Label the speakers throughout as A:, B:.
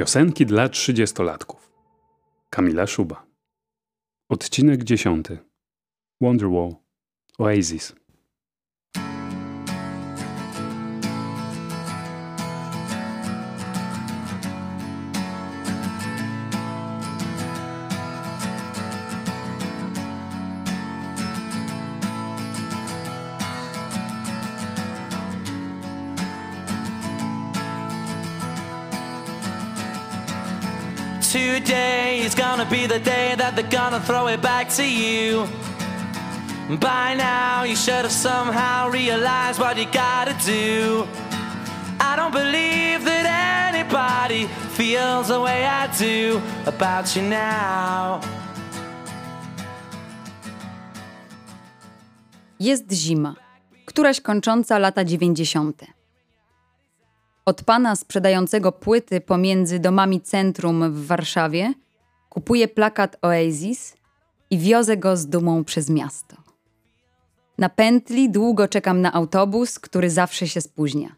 A: Piosenki dla trzydziestolatków. Kamila Szuba. Odcinek dziesiąty. Wonderwall. Oasis.
B: Today is gonna be the day that they're gonna throw it back to you. By now, you should have somehow realized what you gotta do. I don't believe that anybody feels the way I do about you now.
C: Jest zima, któraś kończąca lata dziewięćdziesiąte. Od pana sprzedającego płyty pomiędzy domami centrum w Warszawie kupuję plakat Oasis i wiozę go z dumą przez miasto. Na pętli długo czekam na autobus, który zawsze się spóźnia.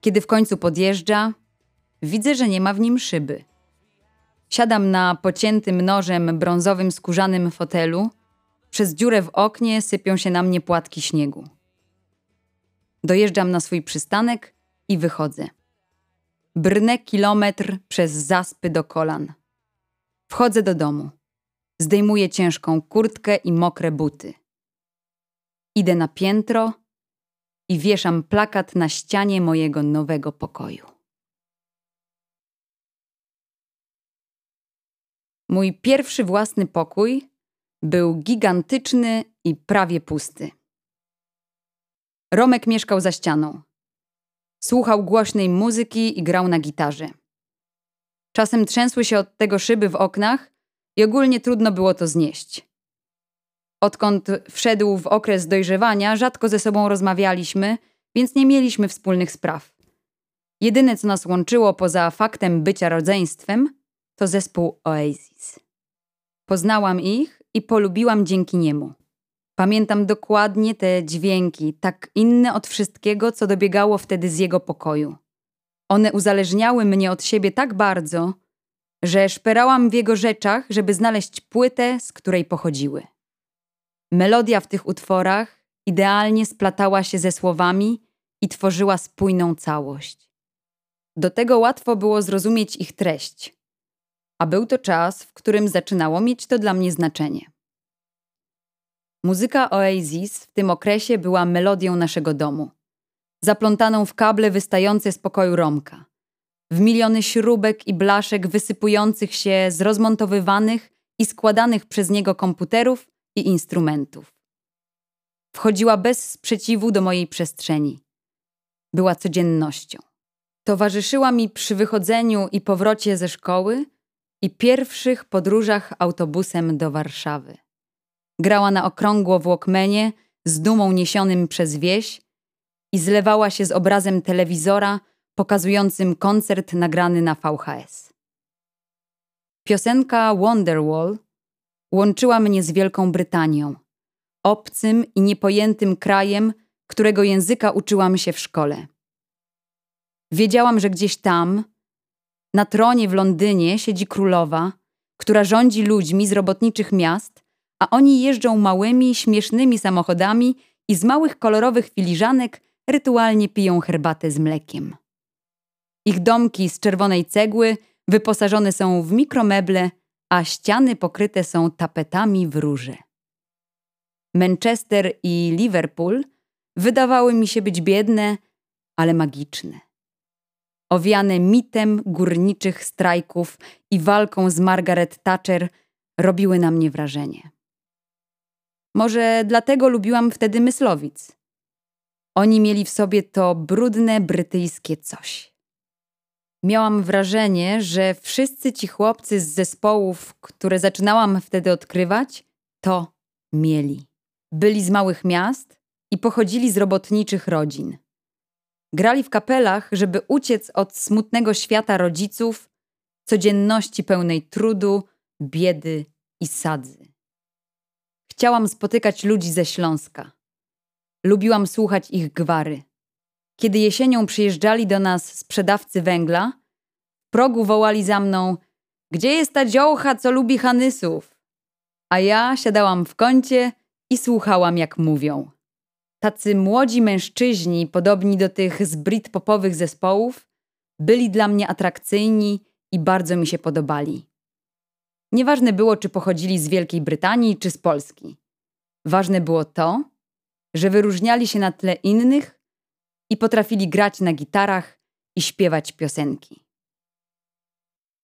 C: Kiedy w końcu podjeżdża, widzę, że nie ma w nim szyby. Siadam na pociętym nożem brązowym skórzanym fotelu. Przez dziurę w oknie sypią się na mnie płatki śniegu. Dojeżdżam na swój przystanek i wychodzę. Brnę kilometr przez zaspy do kolan. Wchodzę do domu. Zdejmuję ciężką kurtkę i mokre buty. Idę na piętro i wieszam plakat na ścianie mojego nowego pokoju. Mój pierwszy własny pokój był gigantyczny i prawie pusty. Romek mieszkał za ścianą. Słuchał głośnej muzyki i grał na gitarze. Czasem trzęsły się od tego szyby w oknach i ogólnie trudno było to znieść. Odkąd wszedł w okres dojrzewania, rzadko ze sobą rozmawialiśmy, więc nie mieliśmy wspólnych spraw. Jedyne, co nas łączyło poza faktem bycia rodzeństwem, to zespół Oasis. Poznałam ich i polubiłam dzięki niemu. Pamiętam dokładnie te dźwięki, tak inne od wszystkiego, co dobiegało wtedy z jego pokoju. One uzależniały mnie od siebie tak bardzo, że szperałam w jego rzeczach, żeby znaleźć płytę, z której pochodziły. Melodia w tych utworach idealnie splatała się ze słowami i tworzyła spójną całość. Do tego łatwo było zrozumieć ich treść, a był to czas, w którym zaczynało mieć to dla mnie znaczenie. Muzyka Oasis w tym okresie była melodią naszego domu, zaplątaną w kable wystające z pokoju Romka, w miliony śrubek i blaszek wysypujących się z rozmontowywanych i składanych przez niego komputerów i instrumentów. Wchodziła bez sprzeciwu do mojej przestrzeni. Była codziennością. Towarzyszyła mi przy wychodzeniu i powrocie ze szkoły i pierwszych podróżach autobusem do Warszawy. Grała na okrągło w Walkmanie z dumą niesionym przez wieś i zlewała się z obrazem telewizora pokazującym koncert nagrany na VHS. Piosenka Wonderwall łączyła mnie z Wielką Brytanią, obcym i niepojętym krajem, którego języka uczyłam się w szkole. Wiedziałam, że gdzieś tam, na tronie w Londynie, siedzi królowa, która rządzi ludźmi z robotniczych miast, a oni jeżdżą małymi, śmiesznymi samochodami i z małych kolorowych filiżanek rytualnie piją herbatę z mlekiem. Ich domki z czerwonej cegły wyposażone są w mikromeble, a ściany pokryte są tapetami w róże. Manchester i Liverpool wydawały mi się być biedne, ale magiczne. Owiane mitem górniczych strajków i walką z Margaret Thatcher robiły na mnie wrażenie. Może dlatego lubiłam wtedy Myslowic. Oni mieli w sobie to brudne brytyjskie coś. Miałam wrażenie, że wszyscy ci chłopcy z zespołów, które zaczynałam wtedy odkrywać, to mieli. Byli z małych miast i pochodzili z robotniczych rodzin. Grali w kapelach, żeby uciec od smutnego świata rodziców, codzienności pełnej trudu, biedy i sadzy. Chciałam spotykać ludzi ze Śląska. Lubiłam słuchać ich gwary. Kiedy jesienią przyjeżdżali do nas sprzedawcy węgla, progu wołali za mną: Gdzie jest ta dziołcha, co lubi Hanysów? A ja siadałam w kącie i słuchałam, jak mówią. Tacy młodzi mężczyźni, podobni do tych z brit-popowych zespołów, byli dla mnie atrakcyjni i bardzo mi się podobali. Nieważne było, czy pochodzili z Wielkiej Brytanii, czy z Polski. Ważne było to, że wyróżniali się na tle innych i potrafili grać na gitarach i śpiewać piosenki.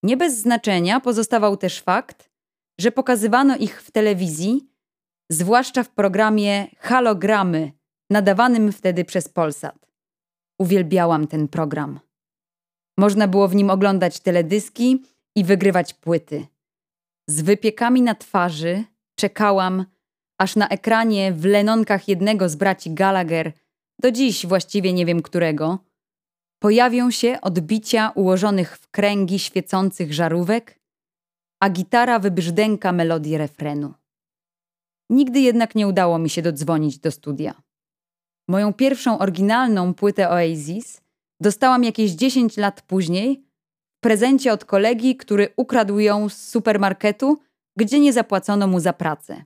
C: Nie bez znaczenia pozostawał też fakt, że pokazywano ich w telewizji, zwłaszcza w programie Halogramy, nadawanym wtedy przez Polsat. Uwielbiałam ten program. Można było w nim oglądać teledyski i wygrywać płyty. Z wypiekami na twarzy czekałam, aż na ekranie w lenonkach jednego z braci Gallagher, do dziś właściwie nie wiem którego, pojawią się odbicia ułożonych w kręgi świecących żarówek, a gitara wybrzdęka melodię refrenu. Nigdy jednak nie udało mi się dodzwonić do studia. Moją pierwszą oryginalną płytę Oasis dostałam jakieś 10 lat później prezencie od kolegi, który ukradł ją z supermarketu, gdzie nie zapłacono mu za pracę.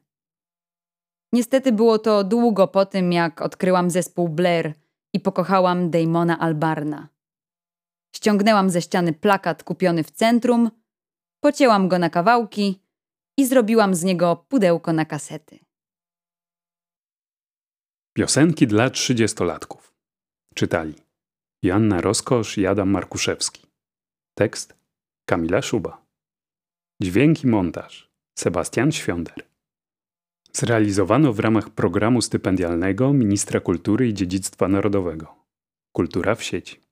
C: Niestety było to długo po tym, jak odkryłam zespół Blair i pokochałam Damona Albarna. Ściągnęłam ze ściany plakat kupiony w centrum, pocięłam go na kawałki i zrobiłam z niego pudełko na kasety.
A: Piosenki dla trzydziestolatków. Czytali Joanna Roskosz i Adam Markuszewski. Tekst Kamila Szuba. Dźwięk i montaż Sebastian Świąder. Zrealizowano w ramach programu stypendialnego Ministra Kultury i Dziedzictwa Narodowego. Kultura w sieci.